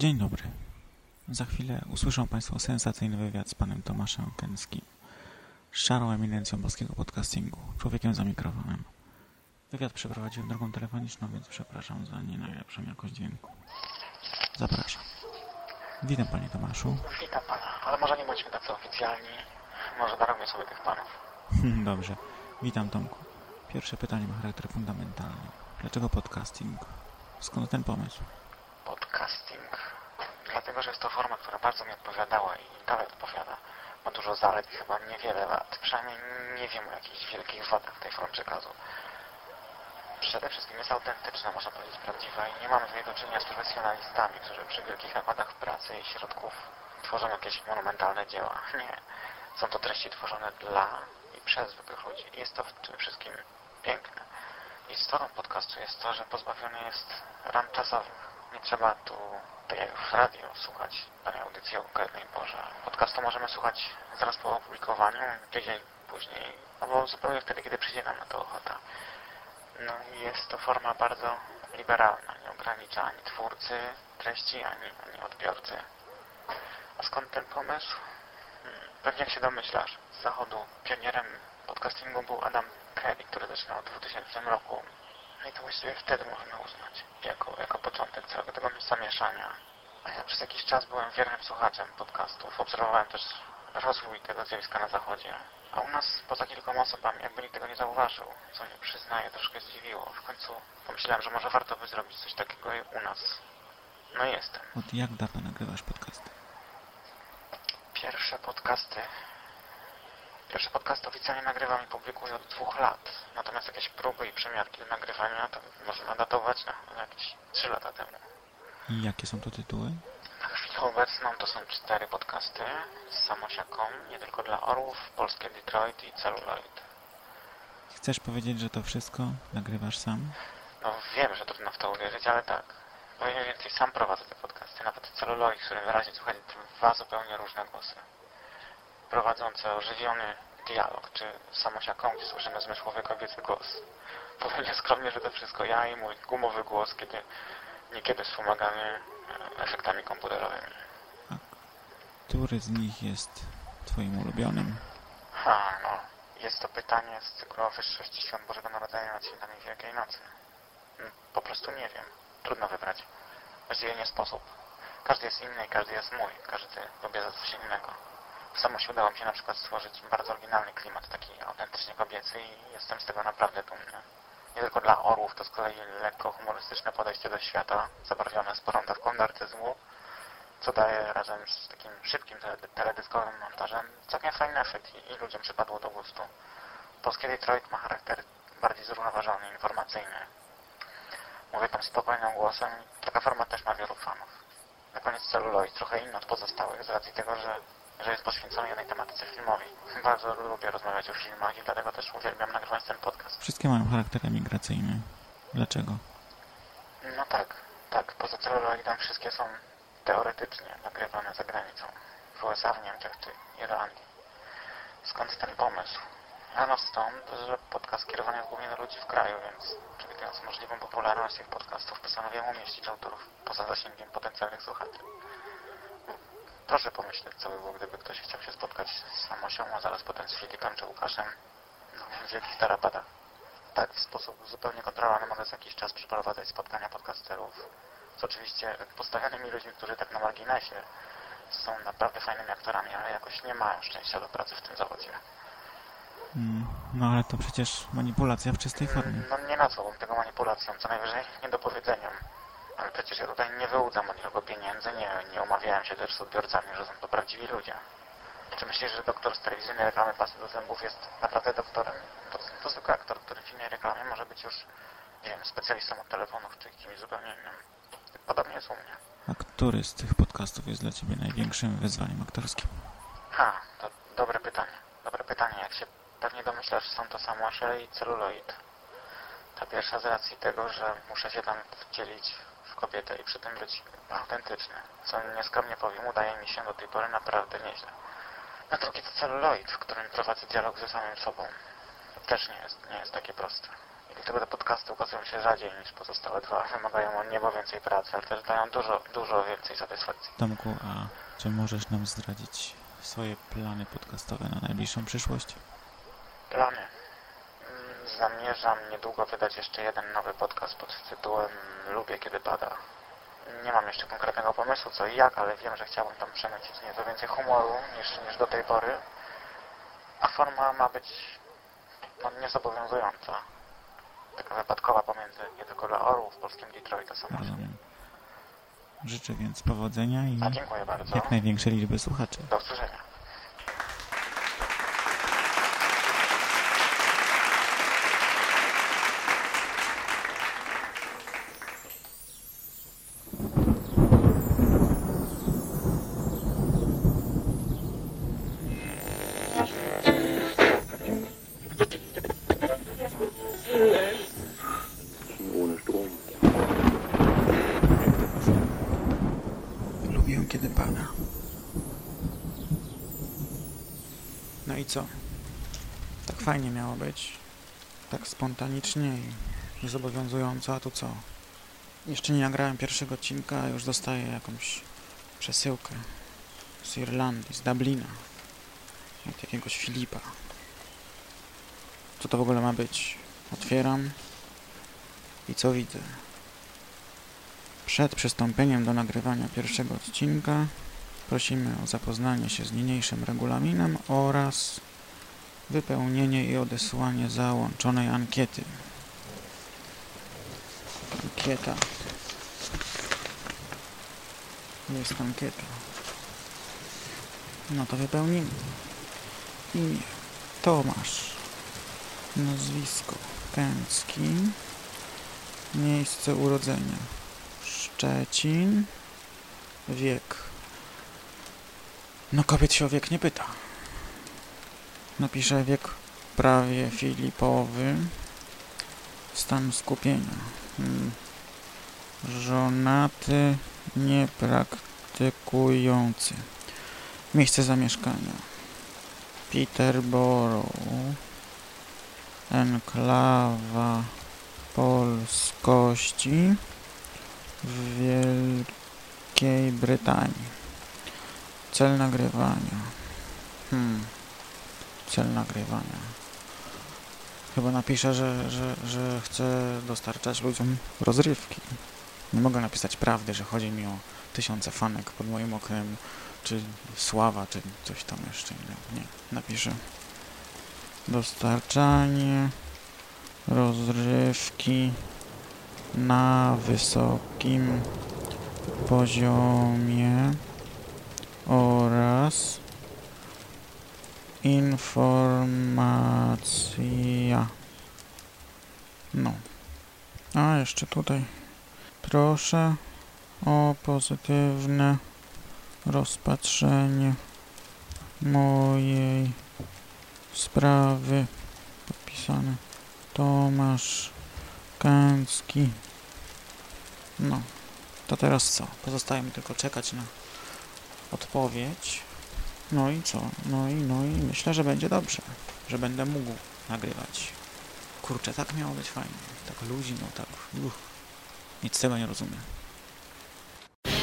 Dzień dobry. Za chwilę usłyszą Państwo sensacyjny wywiad z panem Tomaszem Kęskim, szarą eminencją polskiego podcastingu, człowiekiem za mikrofonem. Wywiad przeprowadziłem drogą telefoniczną, więc przepraszam za nie najlepszą jakość dźwięku. Zapraszam. Witam Panie Tomaszu. Witam Pana, ale może nie bądźmy tacy oficjalni. Może darujmy sobie tych Panów. Dobrze. Witam Tomku. Pierwsze pytanie ma charakter fundamentalny. Dlaczego podcasting? Skąd ten pomysł? Podcasting. Dlatego, że jest to forma, która bardzo mi odpowiadała i dalej odpowiada. Ma dużo zalet i chyba niewiele wad. Przynajmniej nie wiem o jakichś wielkich wadach tej formy przekazu. Przede wszystkim jest autentyczna, można powiedzieć prawdziwa i nie mamy w niej do czynienia z profesjonalistami, którzy przy wielkich nakładach pracy i środków tworzą jakieś monumentalne dzieła. Nie. Są to treści tworzone dla i przez zwykłych ludzi. Jest to w tym wszystkim piękne. Istotą podcastu jest to, że pozbawiony jest ram czasowych. Nie trzeba tu, tak jak w radio, słuchać danej audycji o konkretnej porze. Podcastu możemy słuchać zaraz po opublikowaniu, tydzień później, albo zupełnie wtedy, kiedy przyjdzie nam na to ochota. No i jest to forma bardzo liberalna, nie ogranicza ani twórcy treści, ani, ani odbiorcy. A skąd ten pomysł? Hmm, Pewnie jak się domyślasz, z zachodu pionierem podcastingu był Adam Kelly, który zaczynał w 2000 roku. No i to właściwie wtedy można uznać, jako, jako początek całego tego zamieszania. A ja przez jakiś czas byłem wiernym słuchaczem podcastów. Obserwowałem też rozwój tego zjawiska na zachodzie. A u nas poza kilkoma osobami jakby nikt tego nie zauważył, co mnie przyznaję troszkę zdziwiło. W końcu pomyślałem, że może warto by zrobić coś takiego i u nas. No i jestem. Od jak dawno nagrywasz podcasty? Pierwsze podcasty. Pierwsze podcasty oficjalnie nagrywam i publikuję od dwóch lat. Natomiast jakieś próby i przemiarki do nagrywania to można datować na, na jakieś trzy lata temu. I jakie są to tytuły? Na chwilę obecną to są cztery podcasty z samosiaką, nie tylko dla orłów, polskie Detroit i Celluloid. Chcesz powiedzieć, że to wszystko nagrywasz sam? No wiem, że trudno w to uwierzyć, ale tak. Powiem więcej, sam prowadzę te podcasty, nawet Celluloid, w którym wyraźnie słychać dwa zupełnie różne głosy. Prowadzące ożywiony dialog, czy samosiaką, gdzie słyszymy zmysłowy kobiecy głos. Powiem nieskromnie, że to wszystko ja i mój gumowy głos, kiedy niekiedy wspomagany e, efektami komputerowymi. Który z nich jest Twoim ulubionym? Ha, no. Jest to pytanie z cyklu o wyższości świąt Bożego Narodzenia nad świętami Wielkiej Nocy. Mm, Po prostu nie wiem. Trudno wybrać. Właściwie nie sposób. Każdy jest inny i każdy jest mój. Każdy lubi za coś innego. W samości udało mi się na przykład stworzyć bardzo oryginalny klimat, taki autentycznie kobiecy i jestem z tego naprawdę dumny. Nie tylko dla orłów, to z kolei lekko humorystyczne podejście do świata, zabarwione sporą dawką narcyzmu, co daje razem z takim szybkim tele- teledyskowym montażem całkiem fajny efekt i, i ludziom przypadło do gustu. Polskie Detroit ma charakter bardziej zrównoważony, informacyjny. Mówię tam spokojnym głosem i taka forma też ma wielu fanów. Na koniec celuloid trochę inny od pozostałych z racji tego, że, że jest poświęcony jednej tematyce filmowej. Bardzo lubię rozmawiać o filmach i dlatego też uwielbiam nagrywać ten podcast. Wszystkie mają charakter emigracyjny. Dlaczego? No tak, tak. Poza celuloidem wszystkie są teoretycznie nagrywane za granicą. W USA, w Niemczech czy Irlandii. Skąd ten pomysł? Ano stąd, że podcast kierowany jest głównie do ludzi w kraju, więc przewidując możliwą popularność tych podcastów postanowiłem umieścić autorów poza zasięgiem potencjalnych słuchaczy. Proszę pomyśleć, co by było, gdyby ktoś chciał się spotkać z Samosią, a zaraz potem z Filipem czy Łukaszem no, w wielkich tarapatach. Tak, w sposób zupełnie kontrolowany mogę co jakiś czas przeprowadzać spotkania podcasterów z oczywiście postawionymi ludźmi, którzy tak na marginesie są naprawdę fajnymi aktorami, ale jakoś nie mają szczęścia do pracy w tym zawodzie. Mm, No ale to przecież manipulacja w czystej formie. No nie nazwałbym tego manipulacją, co najwyżej niedopowiedzeniem. Ale przecież ja tutaj nie wyłudzam od nikogo pieniędzy, nie, nie umawiałem się też z odbiorcami, że są to prawdziwi ludzie. Czy myślisz, że doktor z telewizyjnej reklamy pasy do zębów jest naprawdę doktorem? To, to zwykły aktor, który w innej reklamie może być już, nie wiem, specjalistą od telefonów czy kimś zupełnie innym. Podobnie jest u mnie. A który z tych podcastów jest dla Ciebie największym wyzwaniem aktorskim? Ha, to dobre pytanie. Dobre pytanie. Jak się pewnie domyślasz, są to samosze i celuloid. Ta pierwsza z racji tego, że muszę się tam wcielić kobietę i przy tym być autentyczny. Co nieskromnie powiem, udaje mi się do tej pory naprawdę nieźle. Na drugi to celuloid, w którym prowadzę dialog ze samym sobą. Też nie jest, nie jest takie proste. I Dlatego te podcasty ukazują się rzadziej niż pozostałe dwa. Wymagają o niebo więcej pracy, ale też dają dużo, dużo więcej satysfakcji. Tomku, a czy możesz nam zdradzić swoje plany podcastowe na najbliższą przyszłość? Plany. Zamierzam niedługo wydać jeszcze jeden nowy podcast pod tytułem Lubię kiedy pada. Nie mam jeszcze konkretnego pomysłu co i jak, ale wiem, że chciałbym tam przemycić nieco więcej humoru niż, niż do tej pory. A forma ma być no, niezobowiązująca. Taka wypadkowa pomiędzy nie tylko dla orłów, polskim Detroit a. Rozumiem. Życzę więc powodzenia i A dziękuję bardzo. jak największej liczby słuchaczy. Do usłyszenia. Co? Tak fajnie miało być. Tak spontanicznie i niezobowiązująco, a tu co? Jeszcze nie nagrałem pierwszego odcinka, a już dostaję jakąś przesyłkę z Irlandii, z Dublina. Od jakiegoś Filipa. Co to w ogóle ma być? Otwieram i co widzę? Przed przystąpieniem do nagrywania pierwszego odcinka prosimy o zapoznanie się z niniejszym regulaminem oraz wypełnienie i odesłanie załączonej ankiety. Ankieta. Jest ankieta. No to wypełnimy. Imię Tomasz. Nazwisko Kęcki. Miejsce urodzenia Szczecin. Wiek. No kobiet się o wiek nie pyta. Napiszę wiek prawie filipowy. Stan skupienia. Hmm. Żonaty, niepraktykujący. Miejsce zamieszkania. Peterborough. Enklawa polskości w Wielkiej Brytanii. Cel nagrywania. Hmm. Cel nagrywania. Chyba napiszę, że, że, że chcę dostarczać ludziom rozrywki. Nie mogę napisać prawdy, że chodzi mi o tysiące fanek pod moim okiem, czy sława, czy coś tam jeszcze. Nie, napiszę. Dostarczanie rozrywki na wysokim poziomie oraz informacja. No. A jeszcze tutaj proszę o pozytywne rozpatrzenie mojej sprawy podpisane Tomasz Kęcki. No, to teraz co? Pozostaje mi tylko czekać na odpowiedź. No i co? No i, no i myślę, że będzie dobrze, że będę mógł nagrywać. Kurczę, tak miało być fajnie. Tak luźno, tak... Uch. Nic z tego nie rozumiem.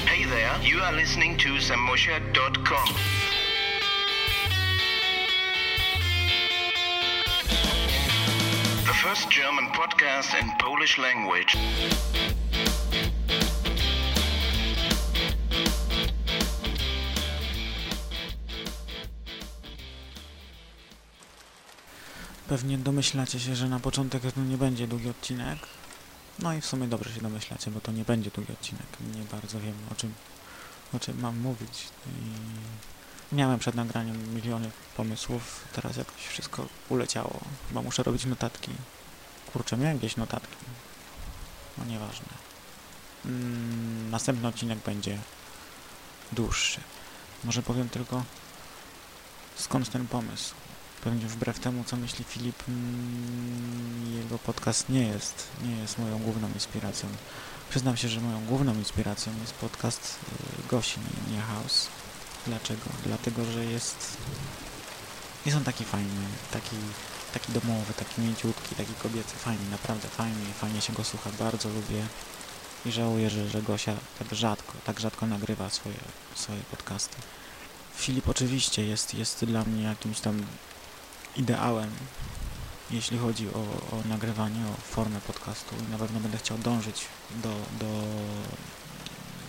Hey there, you are listening to. The first German podcast in Polish language. Pewnie domyślacie się, że na początek no nie będzie długi odcinek. No i w sumie dobrze się domyślacie, bo to nie będzie długi odcinek. Nie bardzo wiem o czym, o czym mam mówić. I miałem przed nagraniem miliony pomysłów, teraz jakoś wszystko uleciało. Chyba muszę robić notatki. Kurczę, miałem jakieś notatki. No nieważne. Mm, następny odcinek będzie dłuższy. Może powiem tylko skąd ten pomysł. Pewnie wbrew temu, co myśli Filip, mm, jego podcast nie jest, nie jest moją główną inspiracją. Przyznam się, że moją główną inspiracją jest podcast y, Gosi Nie House. Dlaczego? Dlatego, że jest jest on taki fajny, taki taki domowy, taki mięciutki, taki kobiecy, fajny, naprawdę fajny, fajnie się go słucha, bardzo lubię i żałuję, że, że Gosia tak rzadko, tak rzadko nagrywa swoje, swoje podcasty. Filip oczywiście jest, jest dla mnie jakimś tam ideałem, jeśli chodzi o, o nagrywanie, o formę podcastu i na pewno będę chciał dążyć do, do,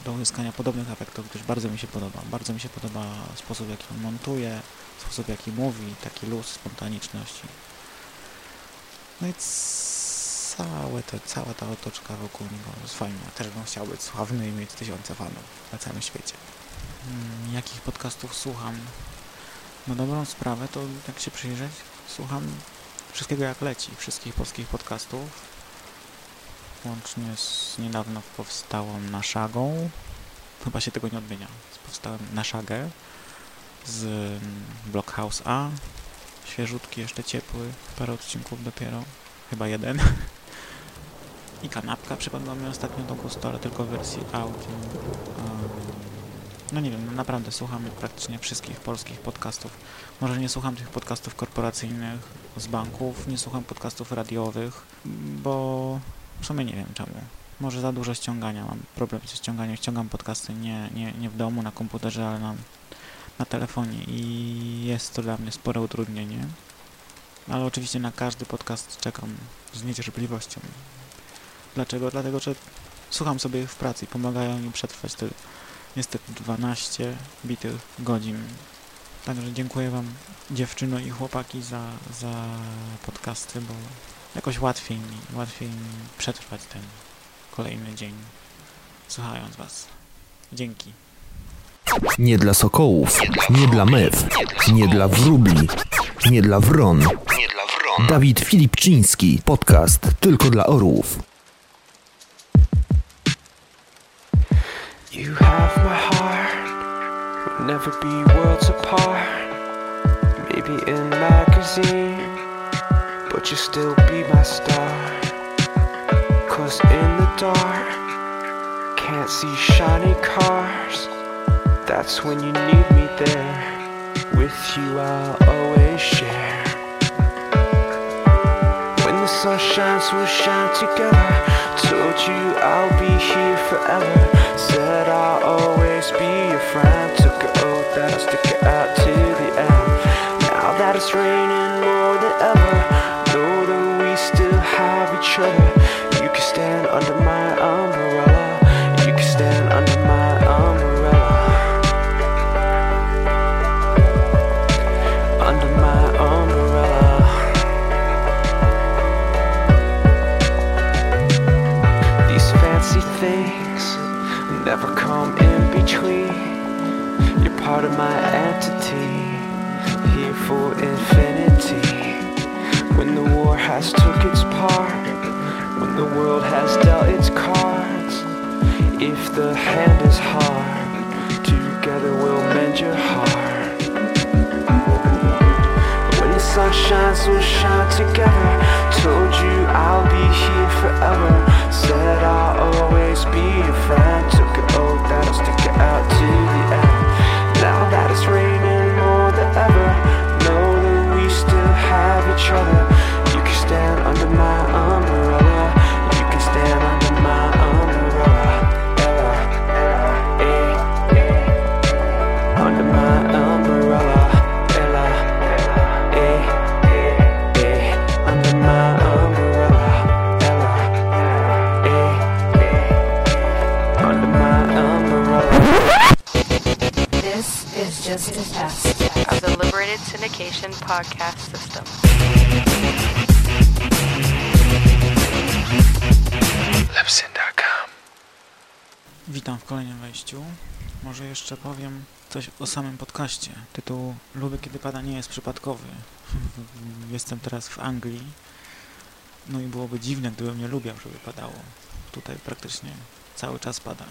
do uzyskania podobnych efektów, gdyż bardzo mi się podoba. Bardzo mi się podoba sposób, w jaki on montuje, sposób, w jaki mówi, taki luz, spontaniczności. No i całe to, cała ta otoczka wokół niego jest fajna. Też bym chciał być sławny i mieć tysiące fanów na całym świecie. Hmm, jakich podcastów słucham? Na dobrą sprawę to, jak się przyjrzeć, słucham wszystkiego jak leci, wszystkich polskich podcastów, łącznie z niedawno powstałą Naszagą, chyba się tego nie odmienia, z Naszagę, z Blockhouse A, świeżutki, jeszcze ciepły, parę odcinków dopiero, chyba jeden. I kanapka przypadła mi ostatnio do gustu, ale tylko w wersji audio. No nie wiem, no naprawdę słucham praktycznie wszystkich polskich podcastów. Może nie słucham tych podcastów korporacyjnych z banków, nie słucham podcastów radiowych, bo w sumie nie wiem czemu. Może za dużo ściągania, mam problem ze ściąganiem. Ściągam podcasty nie, nie, nie w domu, na komputerze, ale na, na telefonie i jest to dla mnie spore utrudnienie. Ale oczywiście na każdy podcast czekam z niecierpliwością. Dlaczego? Dlatego, że słucham sobie ich w pracy i pomagają mi przetrwać te niestety 12 bitych godzin. Także dziękuję Wam dziewczyno i chłopaki za, za podcasty, bo jakoś łatwiej mi, łatwiej mi przetrwać ten kolejny dzień słuchając Was. Dzięki. Nie dla sokołów, nie dla mew, nie dla wróbli, nie dla wron. Nie dla wron. Dawid Filipczyński, podcast tylko dla orłów. You have my heart, we'll never be worlds apart. Maybe in magazine, but you'll still be my star. Cause in the dark, can't see shiny cars. That's when you need me there. With you, I'll always share. When the sun shines, we'll shine together. Told you I'll be here forever. Said I'll always be your friend. Took an oath that I'll stick it out to the end. Now that it's raining part of my entity, here for infinity. When the war has took its part, when the world has dealt its cards, if the hand is hard, together we'll mend your heart. When the sun shines, we'll shine together. Told you I'll be here forever. Said I'll always be your friend. Took an oath that I'll stick it out to just a test. of the Liberated Syndication podcast system. Libsyn.com. Witam w kolejnym wejściu. Może jeszcze powiem coś o samym podcaście. Tytuł Lubię kiedy pada nie jest przypadkowy. Jestem teraz w Anglii. No i byłoby dziwne, gdybym nie lubiał, żeby padało. Tutaj praktycznie cały czas pada.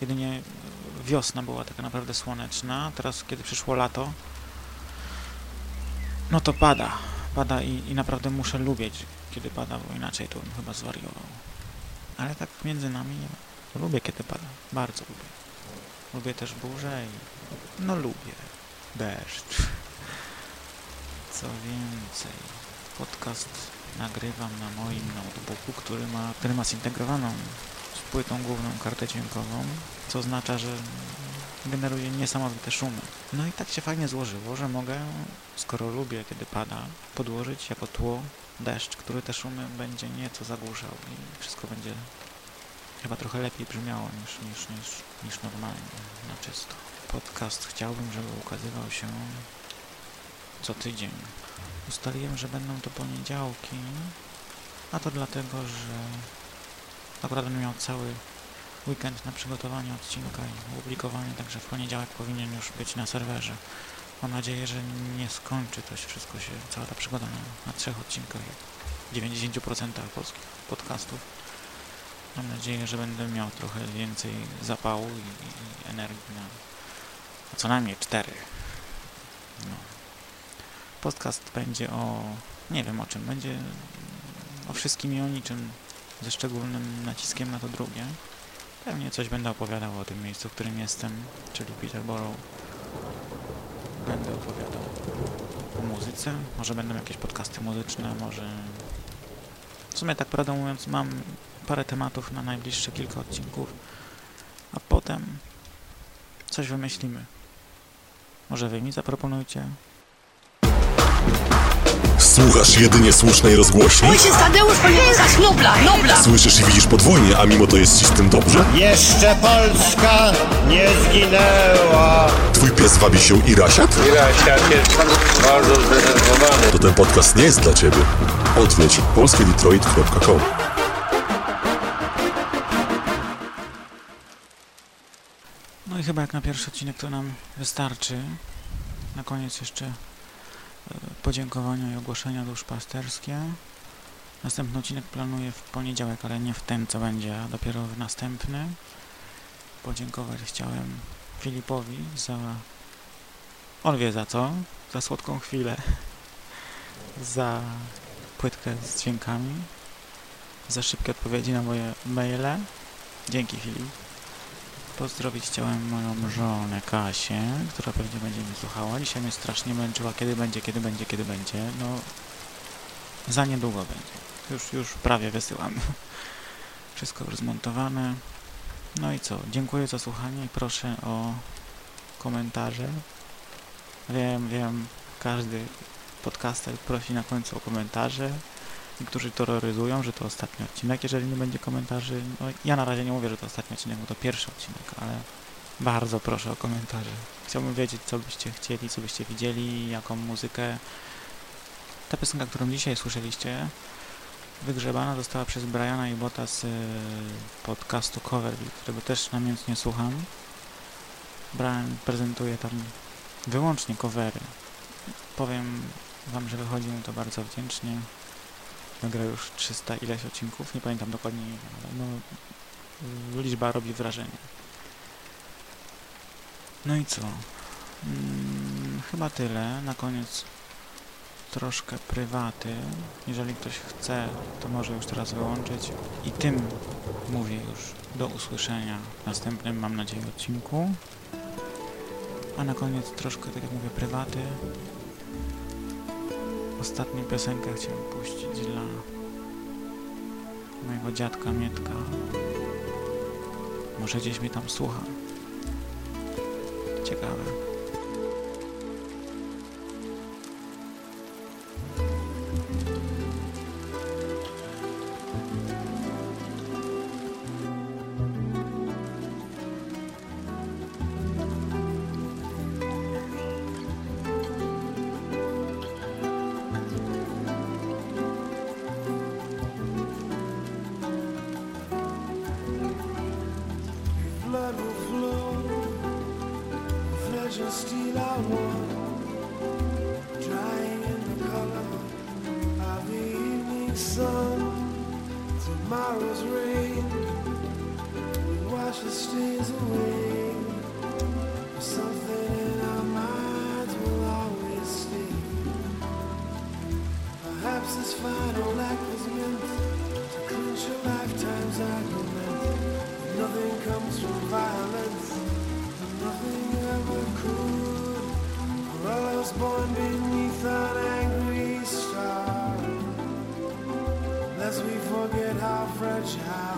Jedynie wiosna była taka naprawdę słoneczna. Teraz, kiedy przyszło lato, no to pada. Pada i, i naprawdę muszę lubić, kiedy pada, bo inaczej to bym chyba zwariował. Ale tak między nami lubię, kiedy pada. Bardzo lubię. Lubię też burzę i... no lubię. Deszcz. Co więcej, podcast nagrywam na moim notebooku, który ma, który ma zintegrowaną płytą główną kartę dźwiękową, co oznacza, że generuje niesamowite szumy. No i tak się fajnie złożyło, że mogę, skoro lubię, kiedy pada, podłożyć jako tło deszcz, który te szumy będzie nieco zagłuszał i wszystko będzie chyba trochę lepiej brzmiało niż, niż, niż, niż normalnie, na czysto. Podcast chciałbym, żeby ukazywał się co tydzień. Ustaliłem, że będą to poniedziałki, a to dlatego, że akurat będę miał cały weekend na przygotowanie odcinka i opublikowanie, także w poniedziałek powinien już być na serwerze. Mam nadzieję, że nie skończy to się wszystko się, cała ta przygoda na, na trzech odcinkach, jak w 90% polskich podcastów. Mam nadzieję, że będę miał trochę więcej zapału i, i energii na, na co najmniej cztery. No. Podcast będzie o... nie wiem o czym, będzie o wszystkim i o niczym, ze szczególnym naciskiem na to drugie. Pewnie coś będę opowiadał o tym miejscu, w którym jestem, czyli Peterborough. Będę opowiadał o muzyce, może będą jakieś podcasty muzyczne, może... W sumie tak prawdę mówiąc mam parę tematów na najbliższe kilka odcinków, a potem coś wymyślimy. Może wy mi zaproponujcie? Słuchasz jedynie słusznej rozgłośni? Ojciec Tadeusz powinien Nobla, Nobla! Słyszysz i widzisz podwójnie, a mimo to jest ci z tym dobrze? Jeszcze Polska nie zginęła. Twój pies wabi się i rasiat? Irasiat jest bardzo zdenerwowany. To ten podcast nie jest dla ciebie. Odwiedź polskiedetroit.com No i chyba jak na pierwszy odcinek to nam wystarczy. Na koniec jeszcze podziękowania i ogłoszenia duszpasterskie. Następny odcinek planuję w poniedziałek, ale nie w ten, co będzie, a dopiero w następny. Podziękować chciałem Filipowi za... On wie za co. Za słodką chwilę. Za płytkę z dźwiękami. Za szybkie odpowiedzi na moje maile. Dzięki Filip. Pozdrowić chciałem moją żonę Kasię, która pewnie będzie mnie słuchała. Dzisiaj mnie strasznie męczyła, kiedy będzie, kiedy będzie, kiedy będzie. No, za niedługo będzie. Już, już prawie wysyłam. Wszystko już zmontowane. No i co? Dziękuję za słuchanie i proszę o komentarze. Wiem, wiem, każdy podcaster prosi na końcu o komentarze. Niektórzy terroryzują, że to ostatni odcinek, jeżeli nie będzie komentarzy. No, ja na razie nie mówię, że to ostatni odcinek, bo to pierwszy odcinek, ale bardzo proszę o komentarze. Chciałbym wiedzieć, co byście chcieli, co byście widzieli, jaką muzykę. Ta piosenka, którą dzisiaj słyszeliście, wygrzebana została przez Briana i Bota z podcastu Coverville, którego też namiętnie słucham. Brian prezentuje tam wyłącznie covery. Powiem wam, że wychodzi mu to bardzo wdzięcznie. Nagrał już 300 ileś odcinków, nie pamiętam dokładnie, ale no, liczba robi wrażenie. No i co? Hmm, chyba tyle. Na koniec troszkę prywaty. Jeżeli ktoś chce, to może już teraz wyłączyć. I tym mówię już do usłyszenia w następnym, mam nadzieję, odcinku. A na koniec troszkę, tak jak mówię, prywaty. Ostatnią piosenkę chciałem puścić dla mojego dziadka Mietka. Może gdzieś mnie tam słucha. Ciekawe. Perhaps this final act was meant to clinch a lifetime's argument. Nothing comes from violence, and nothing ever could. For I was born beneath an angry star. Lest we forget how fragile.